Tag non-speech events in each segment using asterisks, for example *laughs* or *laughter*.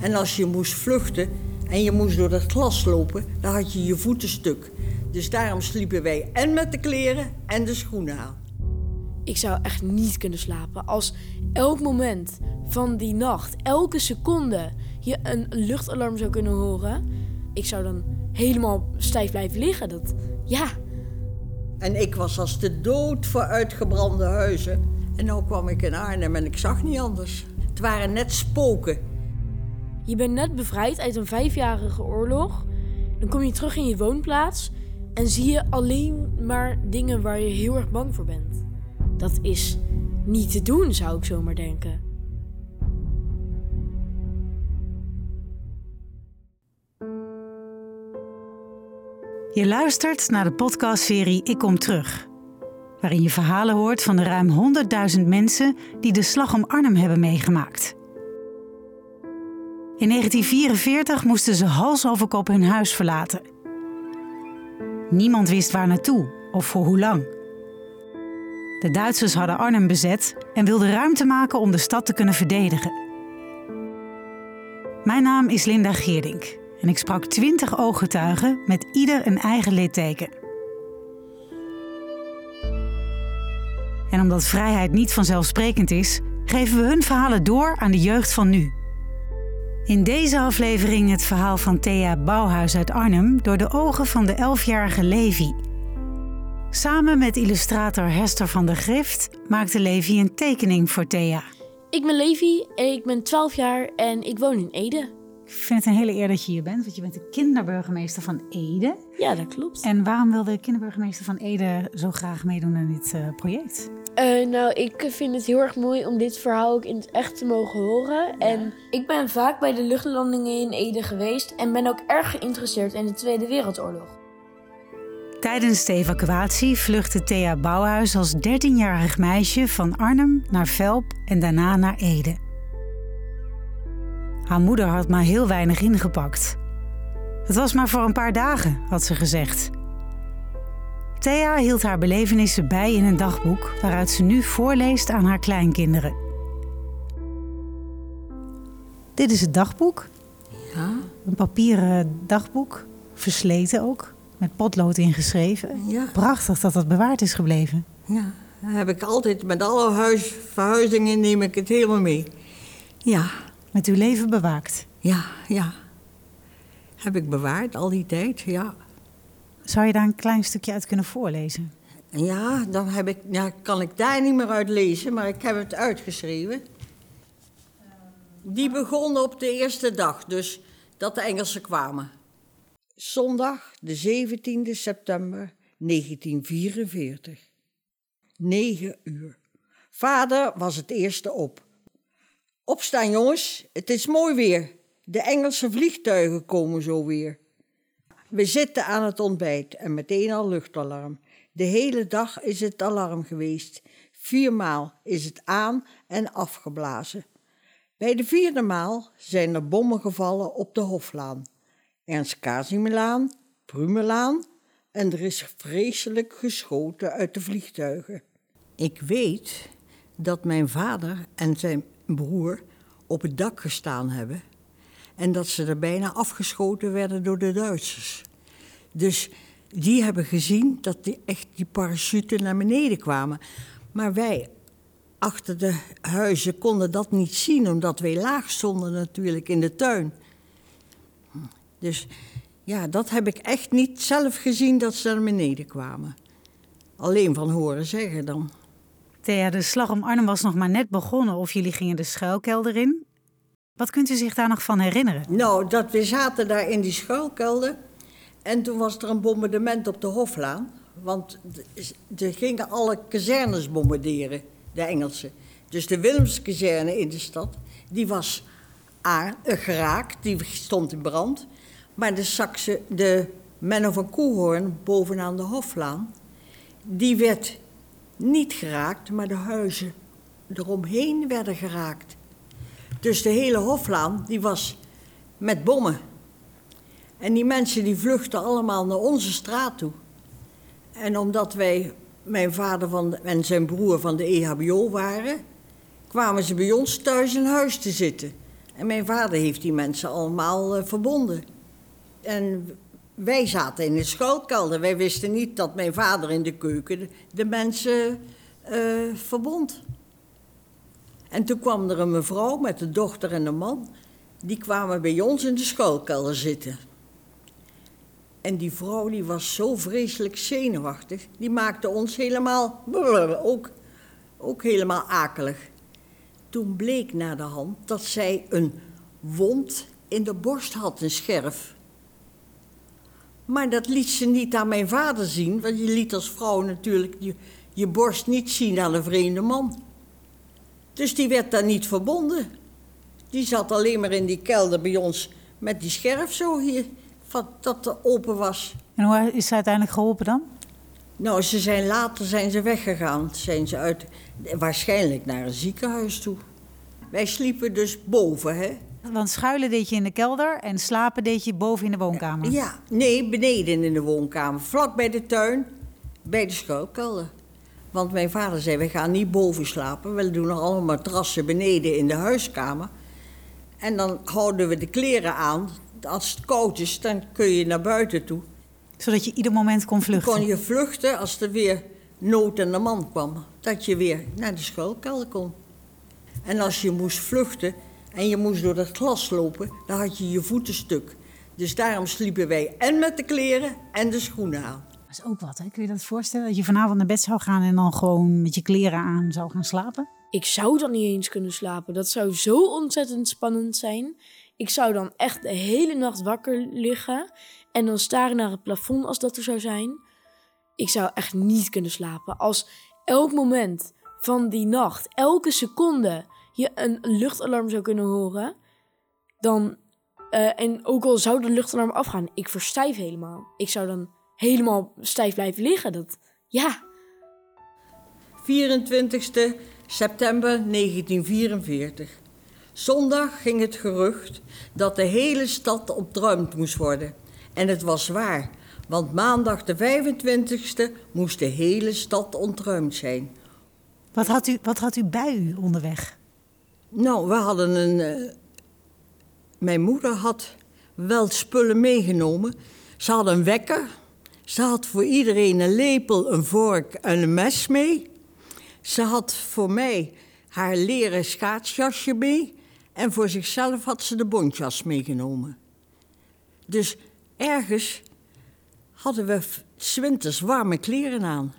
En als je moest vluchten en je moest door dat glas lopen, dan had je je voeten stuk. Dus daarom sliepen wij en met de kleren en de schoenen aan. Ik zou echt niet kunnen slapen als elk moment van die nacht, elke seconde, je een luchtalarm zou kunnen horen. Ik zou dan helemaal stijf blijven liggen. Dat, ja, En ik was als de dood voor uitgebrande huizen. En nu kwam ik in Arnhem en ik zag niet anders. Het waren net spoken. Je bent net bevrijd uit een vijfjarige oorlog. Dan kom je terug in je woonplaats en zie je alleen maar dingen waar je heel erg bang voor bent. Dat is niet te doen, zou ik zomaar denken. Je luistert naar de podcastserie Ik Kom Terug. Waarin je verhalen hoort van de ruim 100.000 mensen die de slag om Arnhem hebben meegemaakt. In 1944 moesten ze hals over kop hun huis verlaten. Niemand wist waar naartoe of voor hoe lang. De Duitsers hadden Arnhem bezet en wilden ruimte maken om de stad te kunnen verdedigen. Mijn naam is Linda Geerdink en ik sprak 20 ooggetuigen met ieder een eigen litteken. En omdat vrijheid niet vanzelfsprekend is, geven we hun verhalen door aan de jeugd van nu. In deze aflevering het verhaal van Thea Bouwhuis uit Arnhem door de ogen van de 11-jarige Levi. Samen met illustrator Hester van der Grift maakte Levi een tekening voor Thea. Ik ben Levi ik ben 12 jaar en ik woon in Ede. Ik vind het een hele eer dat je hier bent, want je bent de kinderburgemeester van Ede. Ja, dat klopt. En waarom wil de kinderburgemeester van Ede zo graag meedoen aan dit eh, project? Eh, nou, ik vind het heel erg mooi om dit verhaal ook in het echt te mogen horen. En ik ben vaak bij de luchtlandingen in Ede geweest en ben ook erg geïnteresseerd in de Tweede Wereldoorlog. Tijdens de evacuatie vluchtte Thea Bouwhuis als 13-jarig meisje van Arnhem naar Velp en daarna naar Ede. Haar moeder had maar heel weinig ingepakt. Het was maar voor een paar dagen, had ze gezegd. Thea hield haar belevenissen bij in een dagboek waaruit ze nu voorleest aan haar kleinkinderen. Dit is het dagboek, Ja, een papieren dagboek, versleten ook, met potlood ingeschreven. ja, Prachtig dat dat bewaard is gebleven. ja. Dat heb ik altijd, met alle huis, verhuizingen neem ik het helemaal mee. Ja, Met uw leven bewaakt. ja, ja. Heb ik bewaard al die tijd, ja. Zou je daar een klein stukje uit kunnen voorlezen? En ja, dan heb ik, ja, kan ik daar niet meer uit lezen, maar ik heb het uitgeschreven. Die begon op de eerste dag, dus dat de Engelsen kwamen. Zondag, de 17e september 1944. 9 uur. Vader was het eerste op. Opstaan, jongens, het is mooi weer. De Engelse vliegtuigen komen zo weer. We zitten aan het ontbijt en meteen al luchtalarm. De hele dag is het alarm geweest. Viermaal is het aan en afgeblazen. Bij de vierde maal zijn er bommen gevallen op de Hoflaan. Ernst Casimirlaan, Prumelaan en er is vreselijk geschoten uit de vliegtuigen. Ik weet dat mijn vader en zijn broer op het dak gestaan hebben en dat ze er bijna afgeschoten werden door de Duitsers. Dus die hebben gezien dat die, echt die parachuten naar beneden kwamen. Maar wij achter de huizen konden dat niet zien, omdat wij laag stonden natuurlijk in de tuin. Dus ja, dat heb ik echt niet zelf gezien dat ze naar beneden kwamen. Alleen van horen zeggen dan. De slag om Arnhem was nog maar net begonnen of jullie gingen de schuilkelder in. Wat kunt u zich daar nog van herinneren? Nou, dat we zaten daar in die schuilkelder. En toen was er een bombardement op de Hoflaan. Want ze gingen alle kazernes bombarderen, de Engelsen. Dus de Willemskazerne in de stad, die was eh, geraakt, die stond in brand. Maar de Saxe, de Menno van Koehoorn bovenaan de Hoflaan, die werd niet geraakt, maar de huizen eromheen werden geraakt. Dus de hele Hoflaan, die was met bommen. En die mensen die vluchtten allemaal naar onze straat toe. En omdat wij, mijn vader van en zijn broer van de EHBO waren, kwamen ze bij ons thuis in huis te zitten. En mijn vader heeft die mensen allemaal eh, verbonden. En wij zaten in de schuilkelder. Wij wisten niet dat mijn vader in de keuken de, mensen eh, verbond. En toen kwam er een mevrouw met de dochter en de man. Die kwamen bij ons in de schuilkelder zitten. En die vrouw die was zo vreselijk zenuwachtig. Die maakte ons helemaal, *laughs* ook, ook helemaal akelig. Toen bleek na de hand dat zij een wond in de borst had, een scherf. Maar dat liet ze niet aan mijn vader zien, want je liet als vrouw natuurlijk je, je borst niet zien aan een vreemde man. Dus die werd daar niet verbonden. Die zat alleen maar in die kelder bij ons met die scherf zo hier, dat open was. En hoe is ze uiteindelijk geholpen dan? Nou, ze zijn later zijn ze weggegaan. Zijn ze uit, waarschijnlijk naar een ziekenhuis toe. Wij sliepen dus boven, hè. Want schuilen deed je in de kelder en slapen deed je boven in de woonkamer? Ja, nee, beneden in de woonkamer. Vlak bij de tuin, bij de schuilkelder. Want mijn vader zei, we gaan niet boven slapen. We doen nog allemaal matrassen beneden in de huiskamer. En dan houden we de kleren aan. Als het koud is, dan kun je naar buiten toe. Zodat je ieder moment kon vluchten? kon je vluchten als er weer nood aan de man kwam. Dat je weer naar de schuilkelder kon. En als je moest vluchten en je moest door dat glas lopen, dan had je je voeten stuk. Dus daarom sliepen wij en met de kleren en de schoenen aan. Dat is ook wat, hè? Kun je dat voorstellen? Dat je vanavond naar bed zou gaan en dan gewoon met je kleren aan zou gaan slapen? Ik zou dan niet eens kunnen slapen. Dat zou zo ontzettend spannend zijn. Ik zou dan echt de hele nacht wakker liggen en dan staren naar het plafond als dat er zou zijn. Ik zou echt niet kunnen slapen. Als elk moment van die nacht, elke seconde, je een luchtalarm zou kunnen horen, dan. Uh, en ook al zou de luchtalarm afgaan, ik verstijf helemaal. Ik zou dan helemaal stijf blijven liggen. Dat, ja. 24 september 1944. Zondag ging het gerucht dat de hele stad ontruimd moest worden. En het was waar, want maandag de 25e moest de hele stad ontruimd zijn. Wat had u, wat had u bij u onderweg? Nou, we hadden een. Uh, mijn moeder had wel spullen meegenomen. Ze had een wekker. Ze had voor iedereen een lepel, een vork en een mes mee. Ze had voor mij haar leren schaatsjasje mee. En voor zichzelf had ze de bontjas meegenomen. Dus ergens hadden we zwinters warme kleren aan.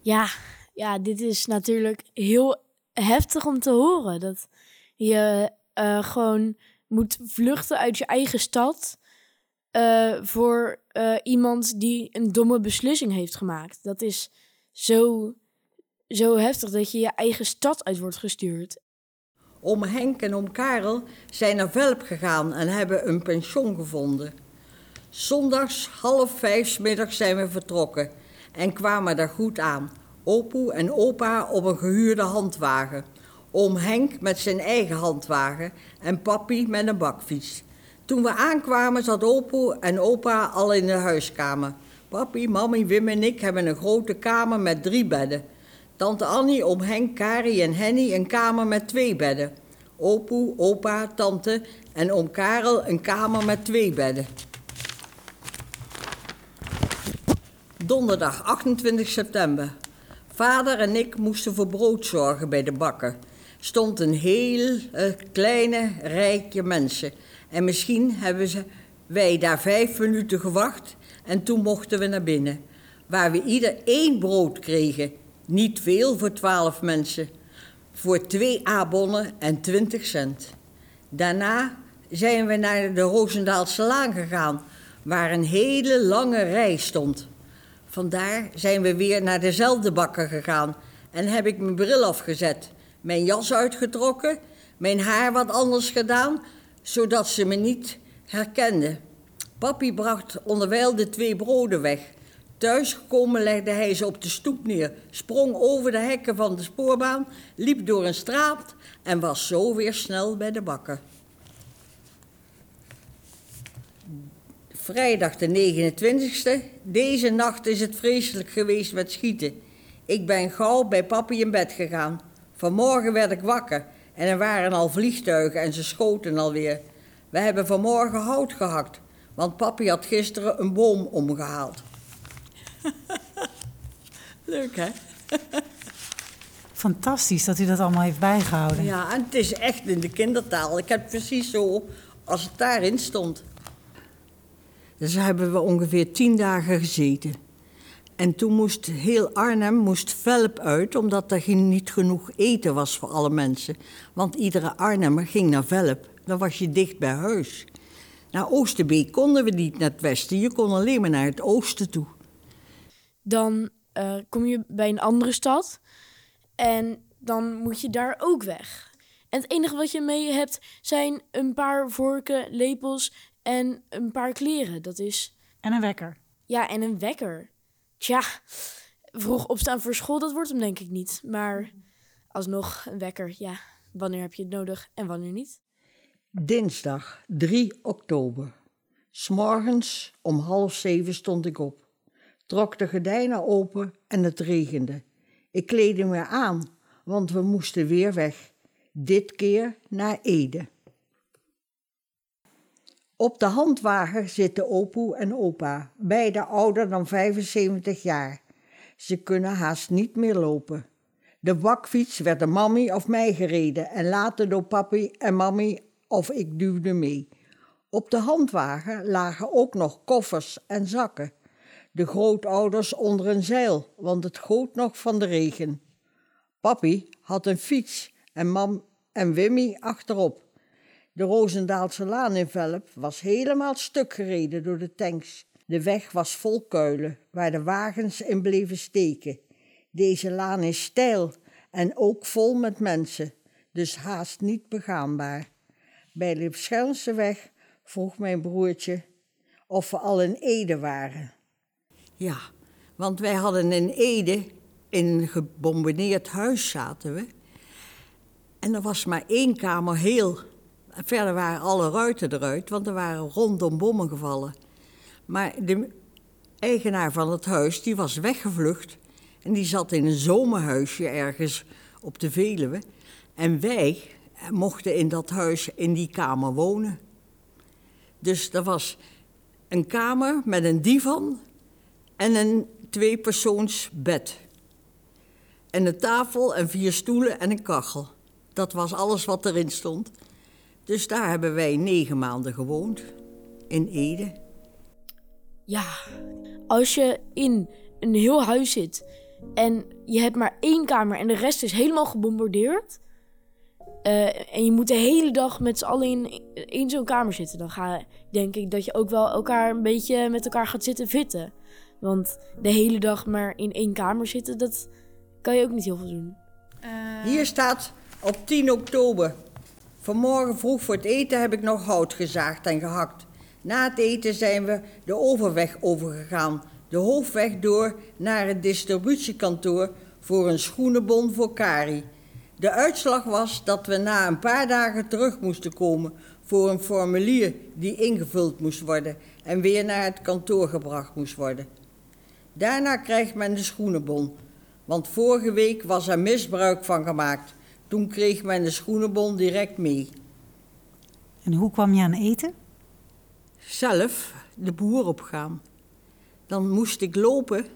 Ja, ja, dit is natuurlijk heel heftig om te horen. Dat je uh, gewoon moet vluchten uit je eigen stad uh, voor uh, iemand die een domme beslissing heeft gemaakt. Dat is zo, zo heftig dat je je eigen stad uit wordt gestuurd. Om Henk en om Karel zijn naar Velp gegaan en hebben een pension gevonden. Zondags half vijf middag zijn we vertrokken en kwamen daar goed aan. Opoe en opa op een gehuurde handwagen. Oom Henk met zijn eigen handwagen en papi met een bakfiets. Toen we aankwamen zat opoe en opa al in de huiskamer. Papi, mami, Wim en ik hebben een grote kamer met drie bedden. Tante Annie, oom Henk, Kari en Henny een kamer met twee bedden. Opoe, opa, tante en oom Karel een kamer met twee bedden. Donderdag 28 september. Vader en ik moesten voor brood zorgen bij de bakker. Stond een heel uh, kleine rijke mensen. En misschien hebben ze, wij daar vijf minuten gewacht en toen mochten we naar binnen. Waar we ieder één brood kregen. Niet veel voor twaalf mensen. Voor twee abonnen en twintig cent. Daarna zijn we naar de Roosendaalse Laan gegaan, waar een hele lange rij stond. Vandaar zijn we weer naar dezelfde bakker gegaan en heb ik mijn bril afgezet, mijn jas uitgetrokken, mijn haar wat anders gedaan, zodat ze me niet herkende. Papi bracht onderwijl de twee broden weg. Thuisgekomen legde hij ze op de stoep neer, sprong over de hekken van de spoorbaan, liep door een straat en was zo weer snel bij de bakker. Vrijdag de 29e. Deze nacht is het vreselijk geweest met schieten. Ik ben gauw bij papi in bed gegaan. Vanmorgen werd ik wakker En er waren al vliegtuigen en ze schoten alweer. We hebben vanmorgen hout gehakt, want papi had gisteren een boom omgehaald. *laughs* Leuk, hè? *laughs* Fantastisch dat u dat allemaal heeft bijgehouden. Ja, en het is echt in de kindertaal. Ik heb precies zo als het daarin stond. Dus hebben we ongeveer tien dagen gezeten. En toen moest heel Arnhem moest Velp uit, omdat er niet genoeg eten was voor alle mensen. Want iedere Arnhemmer ging naar Velp. Dan was je dicht bij huis. Naar Oosterbeek konden we niet naar het westen. Je kon alleen maar naar het oosten toe. Dan uh, kom je bij een andere stad en dan moet je daar ook weg. En het enige wat je mee hebt zijn een paar vorken, lepels en een paar kleren. Dat is. En een wekker. Ja, en een wekker. Tja, vroeg opstaan voor school, dat wordt hem denk ik niet. Maar alsnog een wekker, ja. Wanneer heb je het nodig en wanneer niet? Dinsdag 3 oktober. S'morgens om half zeven stond ik op. Trok de gordijnen open en het regende. Ik kleedde me aan, want we moesten weer weg. Dit keer naar Ede. Op de handwagen zitten opoe en opa, beide ouder dan 75 jaar. Ze kunnen haast niet meer lopen. De bakfiets werd door mammy of mij gereden en later door papi en mammy of ik duwde mee. Op de handwagen lagen ook nog koffers en zakken. De grootouders onder een zeil, want het goot nog van de regen. Papi had een fiets en mam en Wimmy achterop. De Roosendaalse laan in Velp was helemaal stuk gereden door de tanks. De weg was vol kuilen, waar de wagens in bleven steken. Deze laan is steil en ook vol met mensen, dus haast niet begaanbaar. Bij de weg vroeg mijn broertje of we al in Ede waren. Ja, want wij hadden in Ede, in een gebombardeerd huis zaten we. En er was maar één kamer heel. Verder waren alle ruiten eruit, want er waren rondom bommen gevallen. Maar de eigenaar van het huis, die was weggevlucht. En die zat in een zomerhuisje ergens op de Veluwe. En wij mochten in dat huis, in die kamer wonen. Dus er was een kamer met een divan en een tweepersoonsbed. En een tafel en vier stoelen en een kachel. Dat was alles wat erin stond. Dus daar hebben wij negen maanden gewoond. In Ede. Ja, als je in een heel huis zit en je hebt maar één kamer en de rest is helemaal gebombardeerd. Uh, en je moet de hele dag met z'n allen in één zo'n kamer zitten. Dan ga, denk ik dat je ook wel elkaar een beetje met elkaar gaat zitten vitten. Want de hele dag maar in één kamer zitten, dat kan je ook niet heel veel doen. Uh... Hier staat op 10 oktober. Vanmorgen vroeg voor het eten heb ik nog hout gezaagd en gehakt. Na het eten zijn we de overweg overgegaan, de hoofdweg door naar het distributiekantoor voor een schoenenbon voor Kari. De uitslag was dat we na een paar dagen terug moesten komen voor een formulier die ingevuld moest worden en weer naar het kantoor gebracht moest worden. Daarna krijgt men de schoenenbon, want vorige week was er misbruik van gemaakt. Toen kreeg men de schoenenbon direct mee. En hoe kwam je aan eten? Zelf de boer opgaan. Dan moest ik lopen,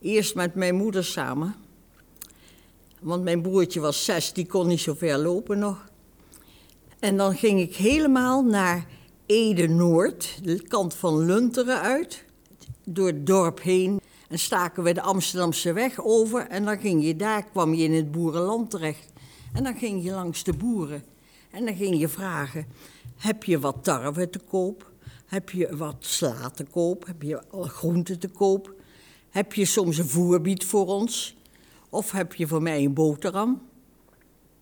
eerst met mijn moeder samen. Want mijn broertje was zes, die kon niet zo ver lopen nog. En dan ging ik helemaal naar Ede-Noord, de kant van Lunteren uit, door het dorp heen. En staken we de Amsterdamse weg over en dan ging je daar, kwam je in het boerenland terecht. En dan ging je langs de boeren en dan ging je vragen, heb je wat tarwe te koop? Heb je wat sla te koop? Heb je groenten te koop? Heb je soms een voerbied voor ons? Of heb je voor mij een boterham?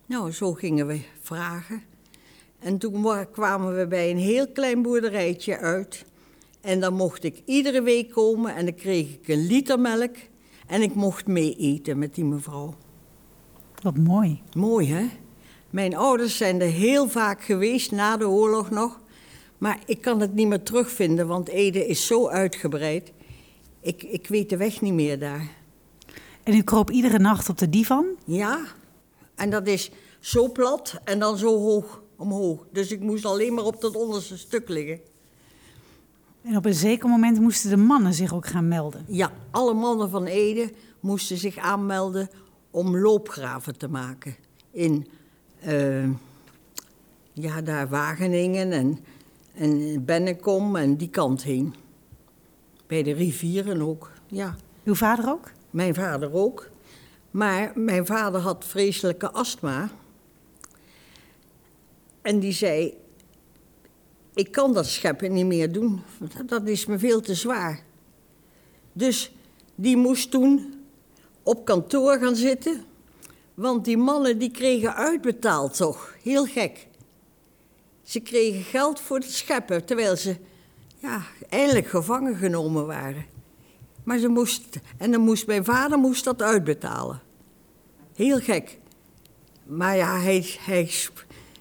Nou, zo gingen we vragen. En toen kwamen we bij een heel klein boerderijtje uit. En dan mocht ik iedere week komen en dan kreeg ik een liter melk. En ik mocht mee eten met die mevrouw. Wat mooi. Mooi, hè? Mijn ouders zijn er heel vaak geweest na de oorlog nog. Maar ik kan het niet meer terugvinden, want Ede is zo uitgebreid. Ik, ik weet de weg niet meer daar. En u kroop iedere nacht op de divan? Ja, en dat is zo plat en dan zo hoog omhoog. Dus ik moest alleen maar op dat onderste stuk liggen. En op een zeker moment moesten de mannen zich ook gaan melden. Ja, alle mannen van Ede moesten zich aanmelden om loopgraven te maken. In, uh, ja, daar Wageningen en, en Bennekom en die kant heen. Bij de rivieren ook, ja. Uw vader ook? Mijn vader ook. Maar mijn vader had vreselijke astma. En die zei: Ik kan dat scheppen niet meer doen. Dat is me veel te zwaar. Dus die moest toen op kantoor gaan zitten. Want die mannen die kregen uitbetaald toch. Heel gek. Ze kregen geld voor het scheppen, terwijl ze ja, eigenlijk gevangen genomen waren. Maar ze moest, en dan moest mijn vader moest dat uitbetalen. Heel gek. Maar ja, hij, hij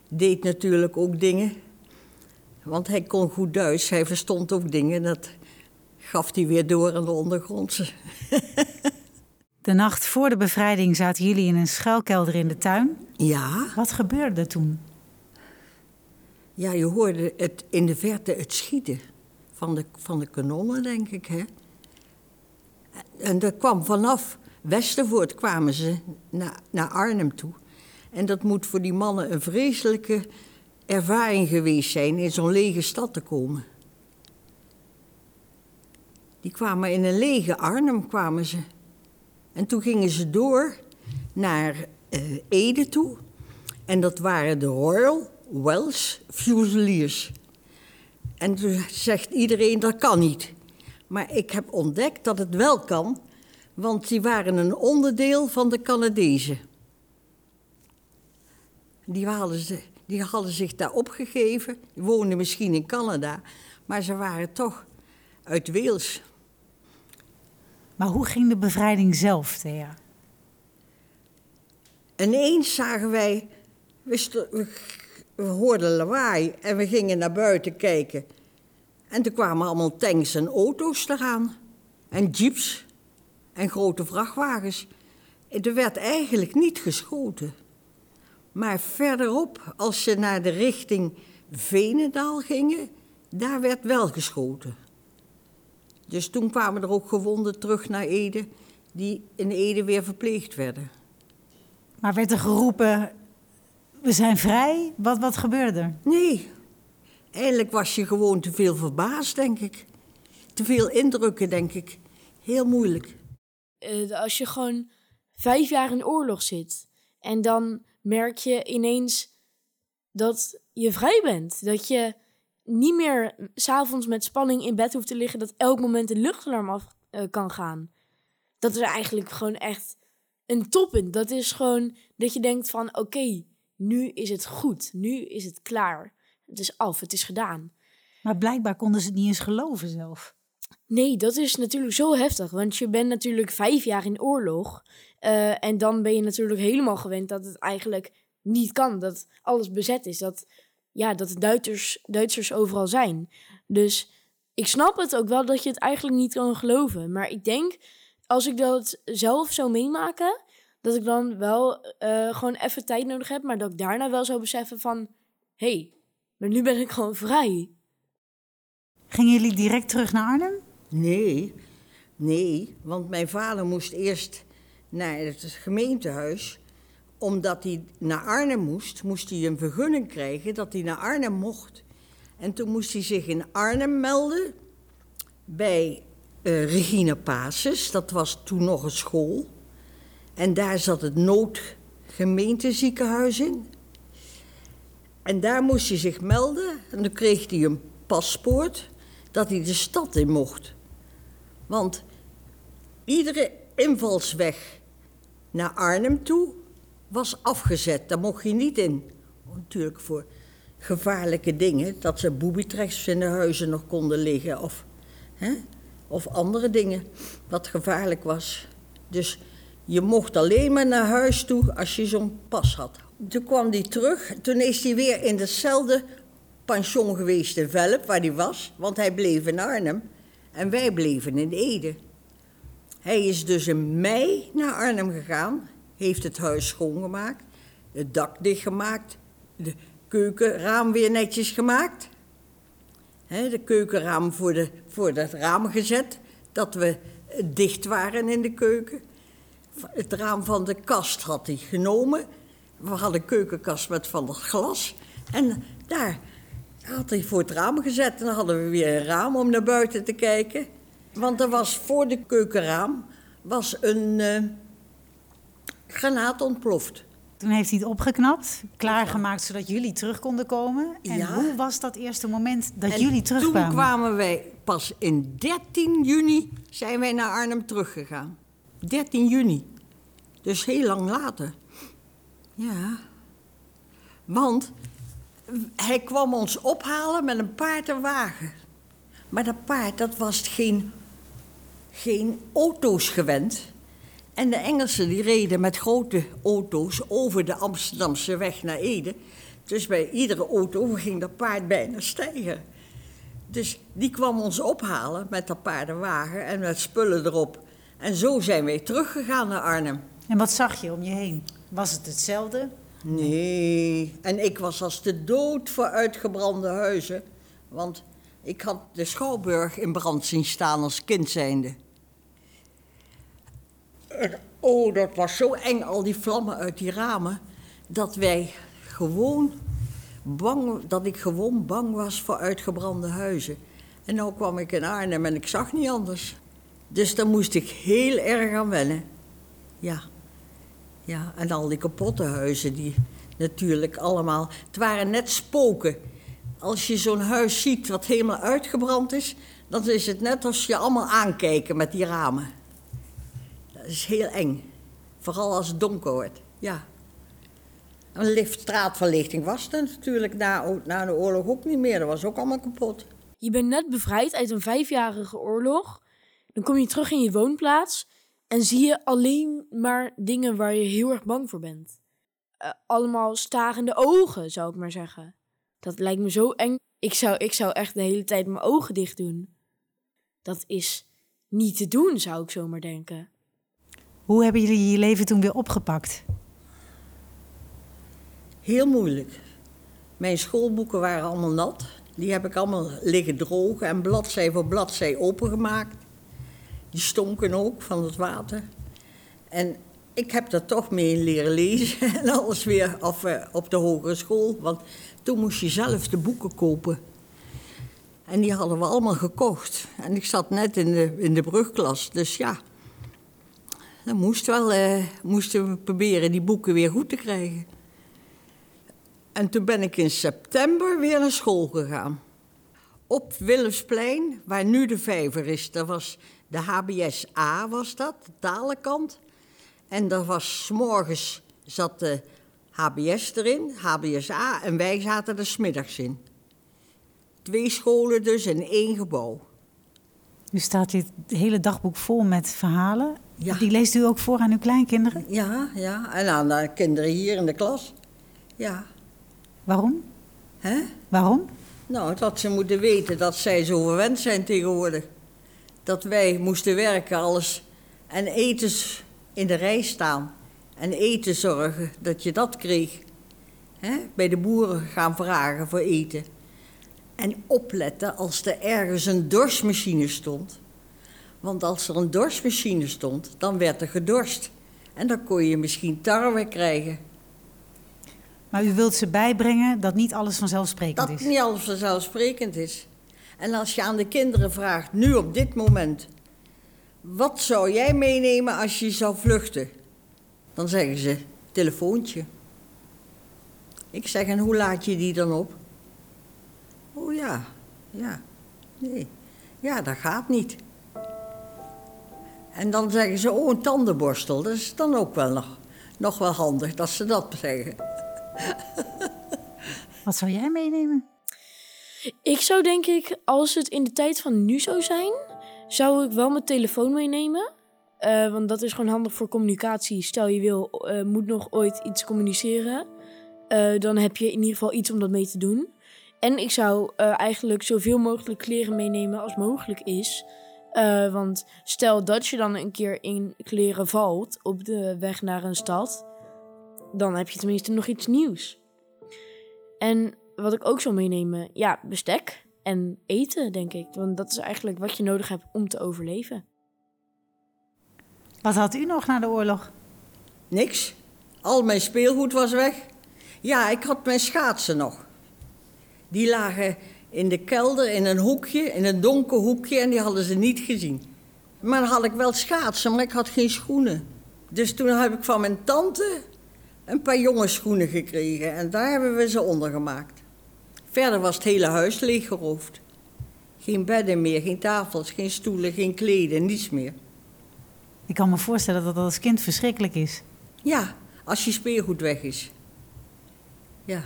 deed natuurlijk ook dingen. Want hij kon goed Duits, hij verstond ook dingen. Dat gaf hij weer door aan de ondergrondse. *laughs* De nacht voor de bevrijding zaten jullie in een schuilkelder in de tuin. Ja. Wat gebeurde toen? Ja, je hoorde het in de verte het schieten van de, van de kanonnen, denk ik. Hè? En dat kwam vanaf Westervoort kwamen ze naar, naar Arnhem toe. En dat moet voor die mannen een vreselijke ervaring geweest zijn in zo'n lege stad te komen. Die kwamen in een lege Arnhem, kwamen ze. En toen gingen ze door naar uh, Ede toe. En dat waren de Royal Welsh Fusiliers. En toen zegt iedereen, dat kan niet. Maar ik heb ontdekt dat het wel kan, want die waren een onderdeel van de Canadezen. Die hadden, die hadden zich daar opgegeven, die woonden misschien in Canada, maar ze waren toch uit Wales. Maar hoe ging de bevrijding zelf, Thea? Ineens zagen wij, we, hoorden lawaai en we gingen naar buiten kijken. En er kwamen allemaal tanks en auto's eraan. En jeeps en grote vrachtwagens. Er werd eigenlijk niet geschoten. Maar verderop, als ze naar de richting Venendaal gingen, daar werd wel geschoten. Dus toen kwamen er ook gewonden terug naar Ede, die in Ede weer verpleegd werden. Maar werd er geroepen, we zijn vrij? Wat, wat gebeurde er? Nee, eigenlijk was je gewoon te veel verbaasd, denk ik. Te veel indrukken, denk ik. Heel moeilijk. Uh, als je gewoon vijf jaar in oorlog zit en dan merk je ineens dat je vrij bent. Dat je niet meer s'avonds met spanning in bed hoeft te liggen dat elk moment een luchtalarm af uh, kan gaan. Dat is eigenlijk gewoon echt een toppunt. Dat is gewoon dat je denkt van oké, okay, nu is het goed. Nu is het klaar. Het is af, het is gedaan. Maar blijkbaar konden ze het niet eens geloven zelf. Nee, dat is natuurlijk zo heftig. Want je bent natuurlijk vijf jaar in oorlog. Uh, en dan ben je natuurlijk helemaal gewend dat het eigenlijk niet kan. Dat alles bezet is. Dat, ja, dat Duitsers, Duitsers overal zijn. Dus ik snap het ook wel dat je het eigenlijk niet kan geloven. Maar ik denk, als ik dat zelf zou meemaken, dat ik dan wel uh, gewoon even tijd nodig heb. Maar dat ik daarna wel zou beseffen van, hé, hey, maar nu ben ik gewoon vrij. Gingen jullie direct terug naar Arnhem? Nee, nee, want mijn vader moest eerst naar het gemeentehuis. Omdat hij naar Arnhem moest, moest hij een vergunning krijgen dat hij naar Arnhem mocht. En toen moest hij zich in Arnhem melden bij uh, Regina Pases. Dat was toen nog een school. En daar zat het noodgemeenteziekenhuis in. En daar moest hij zich melden en dan kreeg hij een paspoort dat hij de stad in mocht. Want iedere invalsweg naar Arnhem toe was afgezet. Daar mocht je niet in. Natuurlijk voor gevaarlijke dingen, dat ze boobytracks in de huizen nog konden liggen of, hè, of andere dingen wat gevaarlijk was. Dus je mocht alleen maar naar huis toe als je zo'n pas had. Toen kwam hij terug. Toen is hij weer in hetzelfde pension geweest in Velp, waar hij was. Want hij bleef in Arnhem. En wij bleven in Ede. Hij is dus in mei naar Arnhem gegaan. Heeft het huis schoongemaakt. het dak dichtgemaakt, de keukenraam weer netjes gemaakt. Hè, de keukenraam voor, de, voor dat raam gezet, dat we dicht waren in de keuken. Het raam van de kast had hij genomen. We hadden keukenkast met van dat glas. En daar had hij voor het raam gezet. En dan hadden we weer een raam om naar buiten te kijken. Want er was voor de keukenraam was een uh, granaat ontploft. Toen heeft hij het opgeknapt, klaargemaakt zodat jullie terug konden komen. En hoe was dat eerste moment dat jullie terugkwamen? Toen kwamen wij pas in 13 juni zijn wij naar Arnhem teruggegaan. 13 juni. Dus heel lang later. Ja. Want hij kwam ons ophalen met een paard en wagen. Maar dat paard, dat was geen, geen auto's gewend. En de Engelsen die reden met grote auto's over de Amsterdamse weg naar Ede. Dus bij iedere auto ging dat paard bijna stijgen. Dus die kwam ons ophalen met dat paardenwagen en met spullen erop. En zo zijn wij teruggegaan naar Arnhem. En wat zag je om je heen? Was het hetzelfde? Nee, en ik was als de dood voor uitgebrande huizen. Want ik had de Schouwburg in brand zien staan als kind zijnde. Oh, dat was zo eng, al die vlammen uit die ramen, dat wij gewoon bang, dat ik gewoon bang was voor uitgebrande huizen. En nu kwam ik in Arnhem en ik zag niet anders. Dus daar moest ik heel erg aan wennen. Ja. Ja, en al die kapotte huizen, die natuurlijk allemaal... Het waren net spoken. Als je zo'n huis ziet wat helemaal uitgebrand is... dan is het net als je allemaal aankijken met die ramen. Dat is heel eng. Vooral als het donker wordt, ja. Een lift, straatverlichting was er natuurlijk na, na de oorlog ook niet meer. Dat was ook allemaal kapot. Je bent net bevrijd uit een vijfjarige oorlog. Dan kom je terug in je woonplaats en zie je alleen maar dingen waar je heel erg bang voor bent. Uh, allemaal starende ogen, zou ik maar zeggen. Dat lijkt me zo eng. Ik zou, ik zou echt de hele tijd mijn ogen dicht doen. Dat is niet te doen, zou ik zomaar denken. Hoe hebben jullie je leven toen weer opgepakt? Heel moeilijk. Mijn schoolboeken waren allemaal nat. Die heb ik allemaal liggen drogen en bladzij voor bladzij opengemaakt. Die stonken ook van het water. En ik heb daar toch mee leren lezen *laughs* en alles weer af, eh, op de hogere school. Want toen moest je zelf de boeken kopen. En die hadden we allemaal gekocht. En ik zat net in de, in de brugklas, dus ja. Dan moest uh, moesten we proberen die boeken weer goed te krijgen. En toen ben ik in september weer naar school gegaan. Op Willemsplein, waar nu de vijver is, daar was de HBS-A was dat, de talenkant. En daar was, s morgens zat de HBS erin, HBS-A, en wij zaten er smiddags in. Twee scholen dus in één gebouw. Nu staat dit hele dagboek vol met verhalen. Ja. Die leest u ook voor aan uw kleinkinderen? Ja, ja. En aan de kinderen hier in de klas. Ja. Waarom? Hè? Waarom? Nou, dat ze moeten weten dat zij zo verwend zijn tegenwoordig. Dat wij moesten werken, alles. En eten in de rij staan. En eten zorgen, dat je dat kreeg. Hè? Bij de boeren gaan vragen voor eten. En opletten als er ergens een dorsmachine stond. Want als er een dorsmachine stond, dan werd er gedorst. En dan kon je misschien tarwe krijgen. Maar u wilt ze bijbrengen dat niet alles vanzelfsprekend is? Dat niet alles vanzelfsprekend is. En als je aan de kinderen vraagt, nu op dit moment, wat zou jij meenemen als je zou vluchten? Dan zeggen ze, telefoontje. Ik zeg, en hoe laat je die dan op? Oh ja, ja, nee. Ja, dat gaat niet. En dan zeggen ze, oh, een tandenborstel. Dat is dan ook wel nog, nog wel handig dat ze dat zeggen. *laughs* Wat zou jij meenemen? Ik zou denk ik, als het in de tijd van nu zou zijn, zou ik wel mijn telefoon meenemen. Uh, want dat is gewoon handig voor communicatie. Stel je wil, uh, moet nog ooit iets communiceren. Uh, dan heb je in ieder geval iets om dat mee te doen. En ik zou eigenlijk zoveel mogelijk kleren meenemen als mogelijk is. want stel dat je dan een keer in kleren valt op de weg naar een stad dan heb je tenminste nog iets nieuws. En wat ik ook zou meenemen, ja, bestek en eten, denk ik. Want dat is eigenlijk wat je nodig hebt om te overleven. Wat had u nog na de oorlog? Niks. Al mijn speelgoed was weg. Ja, ik had mijn schaatsen nog. Die lagen in de kelder in een hoekje, in een donker hoekje, en die hadden ze niet gezien. Maar dan had ik wel schaatsen, maar ik had geen schoenen. Dus toen heb ik van mijn tante een paar jongensschoenen gekregen en daar hebben we ze onder gemaakt. Verder was het hele huis leeggeroofd. Geen bedden meer, geen tafels, geen stoelen, geen kleden, niets meer. Ik kan me voorstellen dat dat als kind verschrikkelijk is. Ja, als je speelgoed weg is. Ja.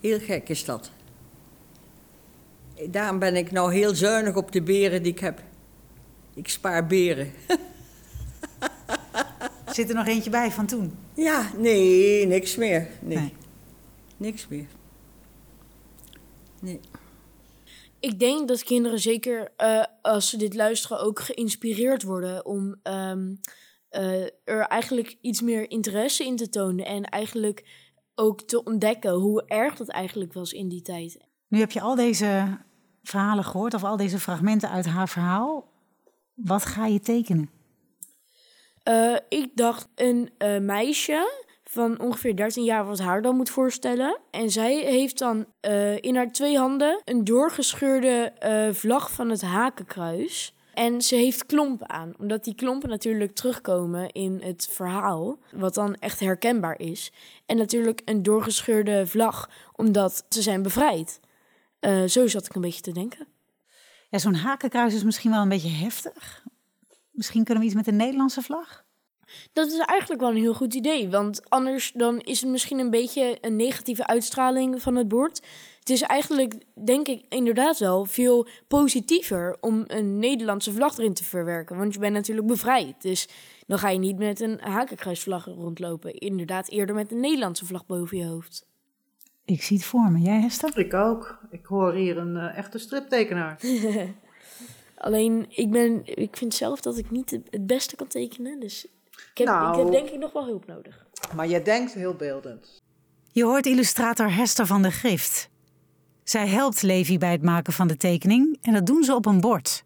Heel gek is dat. Daarom ben ik nou heel zuinig op de beren die ik heb. Ik spaar beren. *laughs* Zit er nog eentje bij van toen? Ja, nee, niks meer. Nee. Nee. Niks meer. Nee. Ik denk dat kinderen zeker eh, als ze dit luisteren ook geïnspireerd worden om ehm, eh, er eigenlijk iets meer interesse in te tonen en eigenlijk ook te ontdekken hoe erg dat eigenlijk was in die tijd. Nu heb je al deze verhalen gehoord, of al deze fragmenten uit haar verhaal. Wat ga je tekenen? Eh, ik dacht een eh, meisje van ongeveer 13 jaar wat haar dan moet voorstellen. En zij heeft dan eh, in haar twee handen een doorgescheurde vlag van het hakenkruis. En ze heeft klompen aan, omdat die klompen natuurlijk terugkomen in het verhaal, wat dan echt herkenbaar is. En natuurlijk een doorgescheurde vlag, omdat ze zijn bevrijd. Eh, zo zat ik een beetje te denken. Ja, zo'n hakenkruis is misschien wel een beetje heftig. Misschien kunnen we iets met de Nederlandse vlag? Dat is eigenlijk wel een heel goed idee, want anders dan is het misschien een beetje een negatieve uitstraling van het bord. Het is eigenlijk, denk ik, inderdaad wel veel positiever om een Nederlandse vlag erin te verwerken, want je bent natuurlijk bevrijd. Dus dan ga je niet met een hakenkruisvlag rondlopen, inderdaad eerder met een Nederlandse vlag boven je hoofd. Ik zie het voor me. Jij, Hester? Ik ook. Ik hoor hier een eh, echte striptekenaar. *laughs* Alleen, ik, ben, ik vind zelf dat ik niet het- het beste kan tekenen, dus ik heb, Nou. ik heb denk ik nog wel hulp nodig. Maar jij denkt heel beeldend. Je hoort illustrator Hester van der Grift. Zij helpt Levi bij het maken van de tekening en dat doen ze op een bord.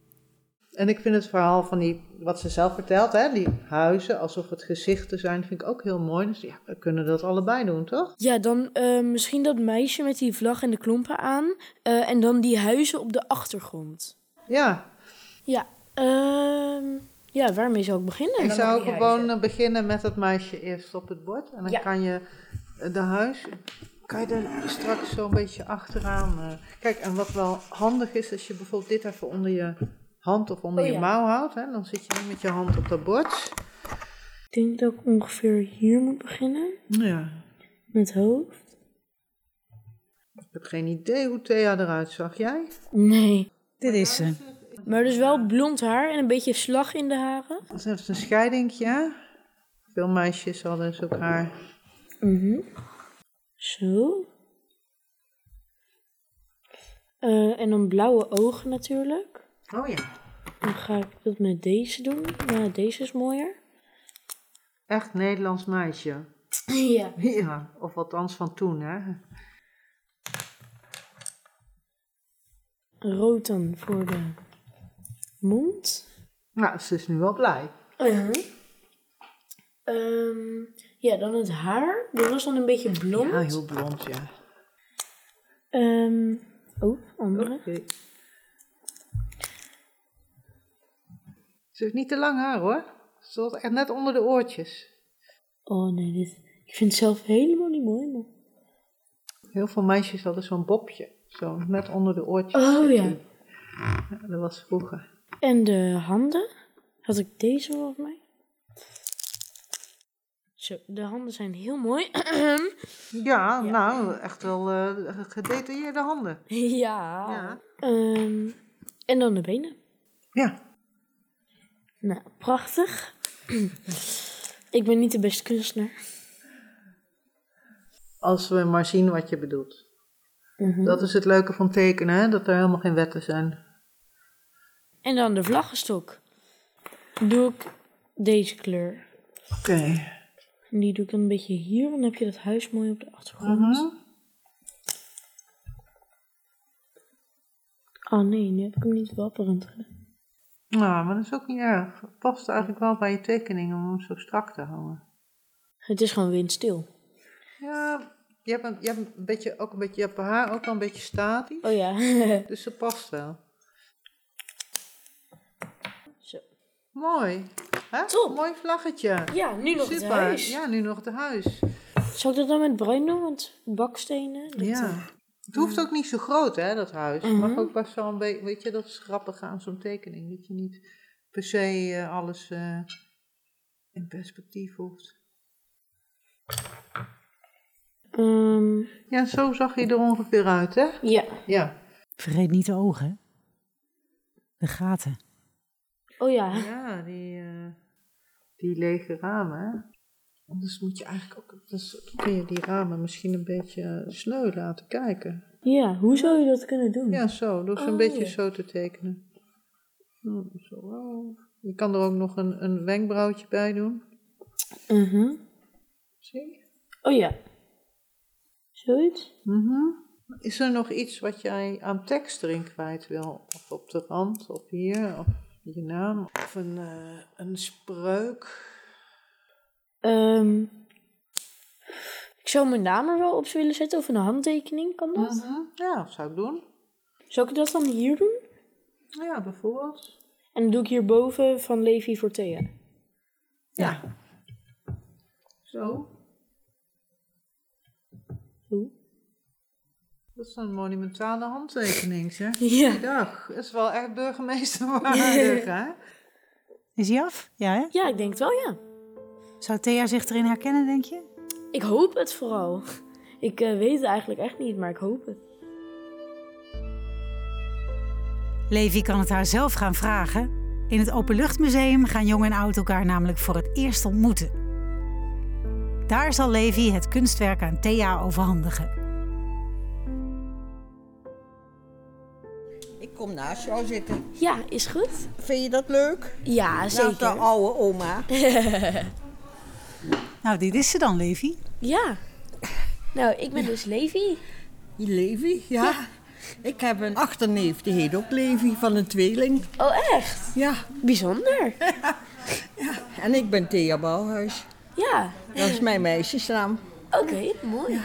En ik vind het verhaal van die, wat ze zelf vertelt, hè, die huizen, alsof het gezichten zijn, vind ik ook heel mooi. Dus ja, we kunnen dat allebei doen, toch? Ja, dan eh, misschien dat meisje met die vlag en de klompen aan. eh, en dan die huizen op de achtergrond. Ja, Ja, ehm, ja waarmee zou ik beginnen? ik zou gewoon huizen? beginnen met het meisje eerst op het bord. En dan Ja. kan je eh, de huis, kan je er straks zo een beetje achteraan. eh. Kijk, en wat wel handig is, als je bijvoorbeeld dit even onder je hand of onder Oh, je ja. mouw houdt. Hè, dan zit je niet met je hand op dat bord. Ik denk dat ik ongeveer hier moet beginnen. Ja. Met hoofd. Ik heb geen idee hoe Thea eruit zag. Jij? Nee. Dit is ze. Maar dus wel blond haar en een beetje slag in de haren. Dat is een scheidingje. Veel meisjes hadden dus ook haar. Mhm. Zo. Eh, en dan blauwe ogen natuurlijk. Oh ja. Dan ga ik dat met deze doen. Ja, deze is mooier. Echt Nederlands meisje. *clears throat* ja. Ja, of althans van toen, hè. Rood dan voor de mond. Nou, ze is nu wel blij. Uh ja, dan het haar. Dat was dan een beetje blond. Ja, heel blond, ja. Ehm, oh, andere. Ze heeft niet te lang haar, hoor. Ze zat echt net onder de oortjes. Oh nee, dit. Ik vind het zelf helemaal niet mooi. Maar... Heel veel meisjes hadden zo'n bobje. Zo, net onder de oortjes. Oh ja. Ja, dat was vroeger. En de handen. Had ik deze volgens mij? Zo, de handen zijn heel mooi. *clears throat* Ja, nou, echt wel eh, gedetailleerde handen. *laughs* ja. Ja. Ehm, en dan de benen. Ja. Nou, prachtig. *clears throat* ik ben niet de beste kunstenaar. Als we maar zien wat je bedoelt. Mhm. Dat is het leuke van tekenen, hè? dat er helemaal geen wetten zijn. En dan de vlaggenstok. Doe ik deze kleur. Oké. En die doe ik dan een beetje hier. Dan heb je dat huis mooi op de achtergrond. Mhm. Oh nee, nu heb ik hem niet wapperend gedaan. Nou, maar dat is ook niet erg. Het past eigenlijk wel bij je tekening om hem zo strak te houden. Het is gewoon windstil. Ja, je hebt, een, je hebt een beetje, ook een beetje, je hebt haar ook wel een beetje statisch. Oh ja. Dus dat past wel. Zo. Mooi. Hè? Top. Mooi vlaggetje. Ja, nu nog Super. het huis. Ja, nu nog het huis. Zal ik dat dan met bruin doen? Want bakstenen. dat, Ja. eh, Het hoeft ook niet zo groot, hè, dat huis. Het mag Mhm. ook best wel een beetje, weet je, dat is grappig aan zo'n tekening. Dat je niet per se eh, alles eh, in perspectief hoeft. ehm, Ja, zo zag je er ongeveer uit, hè? ja. Ja. Vergeet niet de ogen. hè? De gaten. Oh ja. Ja, die, eh, die lege ramen? Anders moet je eigenlijk ook, dus kun je die ramen misschien een beetje sneu laten kijken. Ja, hoe zou je dat kunnen doen? Ja, zo, door ze een Oh, beetje ja. zo te tekenen. Zo. oh. Je kan er ook nog een, een wenkbrauwtje bij doen. Mhm. Zie? Oh ja. Zoiets? Mhm. Is er nog iets wat jij aan tekst erin kwijt wil? Of op de rand, of hier, of je naam? Of een, eh, een spreuk? Ehm, ik zou mijn naam er wel op willen zetten of een handtekening, kan dat? Mhm. Ja, dat zou ik doen. Zou ik dat dan hier doen? Ja, bijvoorbeeld. En dan doe ik hierboven van Levi voor Thea. Ja. Zo. Hoe? Dat is een monumentale handtekening, zeg. *laughs* Ja. Dag. Dat is wel echt burgemeesterwaardig, *laughs* hè? Is hij af? Ja, hè? Ja, ik denk het wel, ja. Zou Thea zich erin herkennen, denk je? Ik hoop het vooral. Ik eh, weet het eigenlijk echt niet, maar ik hoop het. Levi kan het haar zelf gaan vragen. In het Openluchtmuseum gaan jong en oud elkaar namelijk voor het eerst ontmoeten. Daar zal Levi het kunstwerk aan Thea overhandigen. Kom naast jou zitten. Ja, is goed. Vind je dat leuk? Ja, Naast de zeker. oude oma. *laughs* Nou, dit is ze dan, Levi. Ja. Nou, ik ben dus Levi. Levi, ja. Ik heb een achterneef, die heet ook Levi, van een tweeling. Oh, echt? Ja, Bijzonder. *laughs* en ik ben Thea Bouwhuis. Ja. Dat is mijn meisjesnaam. Oké, mooi.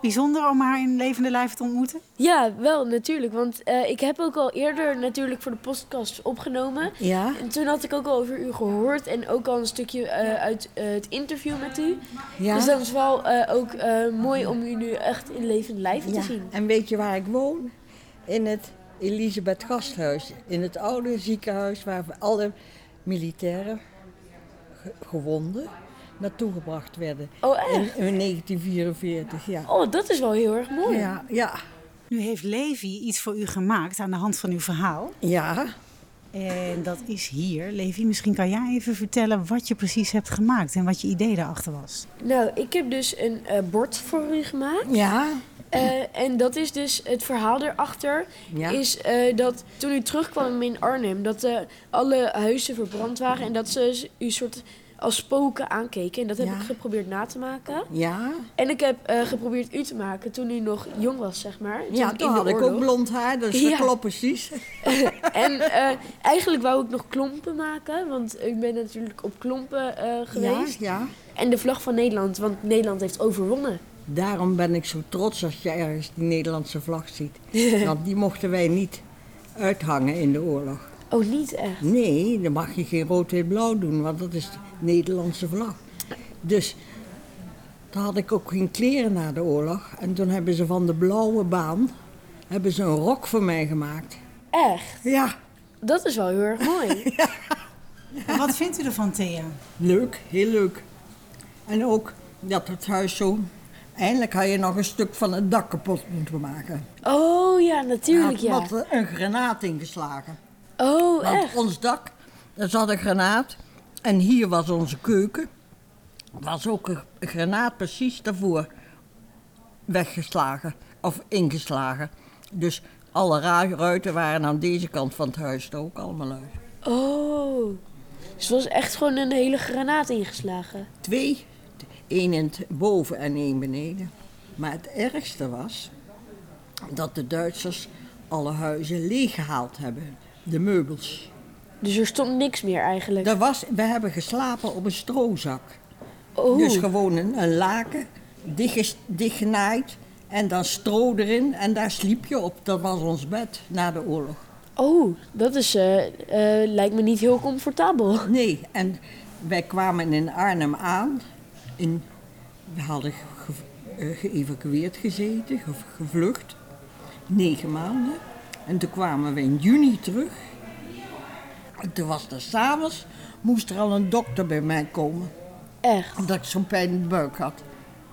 Bijzonder om haar in levende lijf te ontmoeten. Ja, wel natuurlijk. Want eh, ik heb ook al eerder natuurlijk voor de podcast opgenomen. Ja? En toen had ik ook al over u gehoord en ook al een stukje eh, uit eh, het interview met u. Ja. Dus dat is wel eh, ook eh, mooi om u nu echt in levend lijf te ja. zien. En weet je waar ik woon? In het Elisabeth Gasthuis. In het oude ziekenhuis waar we alle militairen ge- gewonden naartoe gebracht werden. Oh, In, echt? in 1944, ja. Oh, dat is wel heel erg mooi. Ja, ja. Nu heeft Levi iets voor u gemaakt aan de hand van uw verhaal. Ja, En dat is hier. Levi, misschien kan jij even vertellen wat je precies hebt gemaakt en wat je idee daarachter was. Nou, ik heb dus een eh, bord voor u gemaakt. ja, Eh, en dat is dus het verhaal erachter. Ja. Is eh, dat toen u terugkwam in Arnhem, dat eh, alle huizen verbrand waren en dat ze u soort als spoken aankeken. En dat heb Ja. ik geprobeerd na te maken. ja. En ik heb eh, geprobeerd u te maken toen u nog jong was, zeg maar. Ja, toen had ik ook blond haar, dus *laughs* Ja. dat klopt precies. *laughs* En eh, eigenlijk wou ik nog klompen maken, want ik ben natuurlijk op klompen eh, geweest. Ja, ja. En de vlag van Nederland, want Nederland heeft overwonnen. Daarom ben ik zo trots als je ergens die Nederlandse vlag ziet. *laughs* Want die mochten wij niet uithangen in de oorlog. Oh, niet echt. Nee, dan mag je geen rood, wit, blauw doen, want dat is de Nederlandse vlag. Dus toen had ik ook geen kleren na de oorlog. En toen hebben ze van de blauwe baan hebben ze een rok voor mij gemaakt. Echt? Ja, Dat is wel heel erg mooi. *laughs* En wat vindt u ervan, Thea? leuk, heel leuk. En ook dat het huis zo... Eindelijk had je nog een stuk van het dak kapot moeten maken. Oh ja, natuurlijk Er ja. had wat een granaat ingeslagen. Oh, Want echt? ons dak, daar zat een granaat. En hier was onze keuken. Was ook een granaat precies daarvoor weggeslagen. Of ingeslagen. Dus alle ruiten waren aan deze kant van het huis er ook allemaal uit. Oh. Dus was echt gewoon een hele granaat ingeslagen. Twee, één in het boven en één beneden. Maar het ergste was dat de Duitsers alle huizen leeggehaald hebben. De meubels. Dus er stond niks meer eigenlijk. Er was, we hebben geslapen op een stroozak. Oh, Dus gewoon een, een laken, dichtges- dichtgenaaid en dan stro erin en daar sliep je op. Dat was ons bed na de oorlog. oh dat is, eh, eh, lijkt me niet heel comfortabel. Nee, en wij kwamen in Arnhem aan. In, we hadden ge- eh, geëvacueerd gezeten, ge- gevlucht. Negen maanden. En toen kwamen we in juni terug. En toen was er s'avonds, moest er al een dokter bij mij komen. Echt. Omdat ik zo'n pijn in de buik had.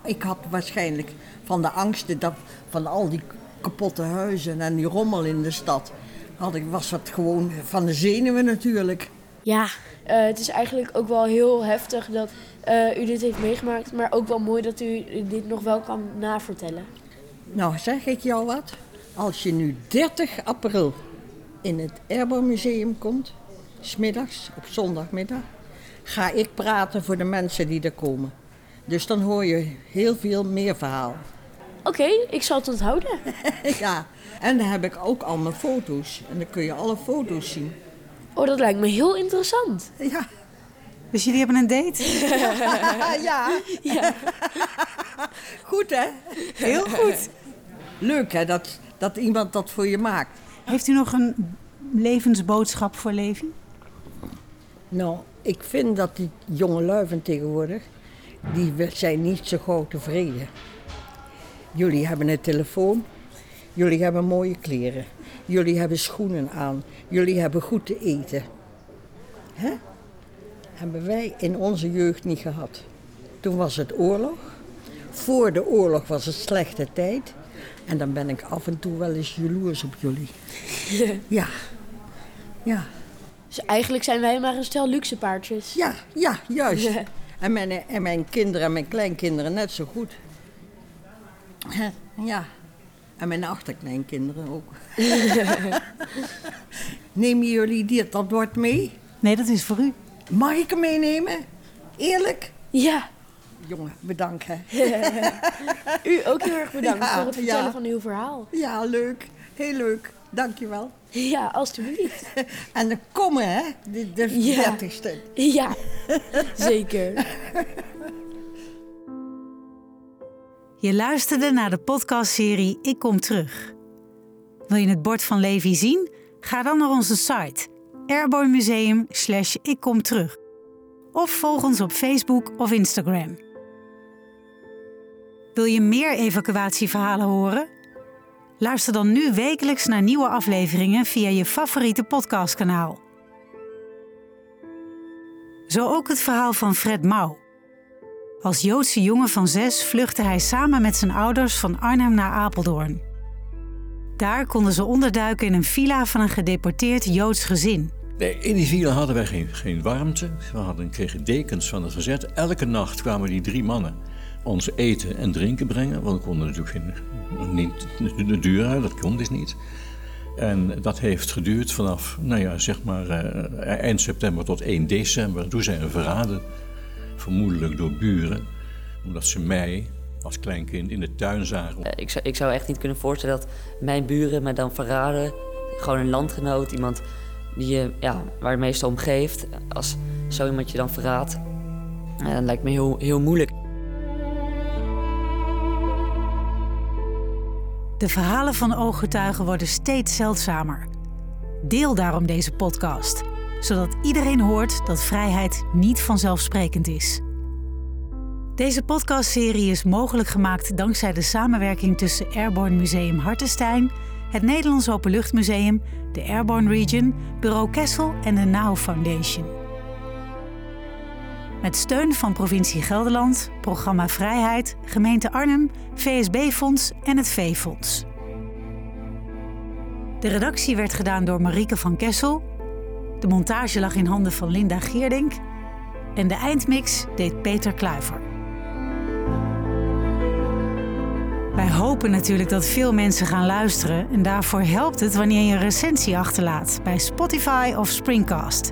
Ik had waarschijnlijk van de angsten dat, van al die kapotte huizen en die rommel in de stad. Had ik, was dat gewoon van de zenuwen natuurlijk. Ja, eh, het is eigenlijk ook wel heel heftig dat eh, u dit heeft meegemaakt. Maar ook wel mooi dat u dit nog wel kan navertellen. Nou, zeg ik jou wat? Als je nu 30 april in het Airborne Museum komt, smiddags op zondagmiddag, ga ik praten voor de mensen die er komen. Dus dan hoor je heel veel meer verhaal. Oké, ik zal het onthouden. *laughs* ja, en dan heb ik ook al mijn foto's. En dan kun je alle foto's zien. Oh, dat lijkt me heel interessant. Ja, Dus jullie hebben een date? *laughs* ja. Ja. *laughs* goed hè? Heel goed. Leuk hè, dat, dat iemand dat voor je maakt. Heeft u nog een levensboodschap voor Levi? Nou, ik vind dat die jonge luiven tegenwoordig, die zijn niet zo gauw tevreden. Jullie hebben een telefoon, jullie hebben mooie kleren, jullie hebben schoenen aan, jullie hebben goed te eten. Hè? Hebben wij in onze jeugd niet gehad. Toen was het oorlog. Voor de oorlog was het slechte tijd. En dan ben ik af en toe wel eens jaloers op jullie. *laughs* Ja. Ja. Dus eigenlijk zijn wij maar een stel luxe paardjes. Ja, ja, juist. Ja. *laughs* En, mijn, en mijn kinderen en mijn kleinkinderen net zo goed. Ja. En mijn achterkleinkinderen ook. *laughs* Nemen jullie dit, dat bord mee? Nee, dat is voor u. Mag ik hem meenemen? Eerlijk? Ja, Jongen, bedankt hè. *laughs* u ook heel erg bedankt Ja, voor het vertellen ja. van uw verhaal. Ja, leuk. Heel leuk. Dankjewel. Ja, alstublieft. *laughs* En dan komen hè, de, de Ja. dertigste. Ja, zeker. Je luisterde naar de podcastserie Ik Kom Terug. Wil je het bord van Levi zien? Ga dan naar onze site Airborne Museum slash Ik Kom Terug. Of volg ons op Facebook of Instagram. Wil je meer evacuatieverhalen horen? Luister dan nu wekelijks naar nieuwe afleveringen via je favoriete podcastkanaal. Zo ook het verhaal van Fred Mouw. Als Joodse jongen van zes vluchtte hij samen met zijn ouders van Arnhem naar Apeldoorn. Daar konden ze onderduiken in een villa van een gedeporteerd Joods gezin. Nee, in die villa hadden wij geen, warmte. We hadden, kregen dekens van het verzet. Elke nacht kwamen die drie mannen ons eten en drinken brengen. Want we konden natuurlijk niet de deur uit, dat kon dus niet. En dat heeft geduurd vanaf, nou ja, zeg maar eh, eind september tot 1 december. Toen zijn we verraden, vermoedelijk door buren. Omdat ze mij als kleinkind in de tuin zagen. Eh, Ik zou, ik zou echt niet kunnen voorstellen dat mijn buren me dan verraden. Gewoon een landgenoot, iemand die je, ja, waar je meestal om geeft. Als zo iemand je dan verraadt, eh, dan lijkt me heel, heel moeilijk. De verhalen van ooggetuigen worden steeds zeldzamer. Deel daarom deze podcast, zodat iedereen hoort dat vrijheid niet vanzelfsprekend is. Deze podcastserie is mogelijk gemaakt dankzij de samenwerking tussen Airborne Museum Hartenstein, het Nederlands Openluchtmuseum, de Airborne Region, Bureau Kessel en de NOW Foundation. Met steun van provincie Gelderland, Programma Vrijheid, Gemeente Arnhem, VSB-fonds en het V-fonds. De redactie werd gedaan door Marieke van Kessel. De montage lag in handen van Linda Geerdink. En de eindmix deed Peter Kluiver. Wij hopen natuurlijk dat veel mensen gaan luisteren en daarvoor helpt het wanneer je een recensie achterlaat bij Spotify of Springcast.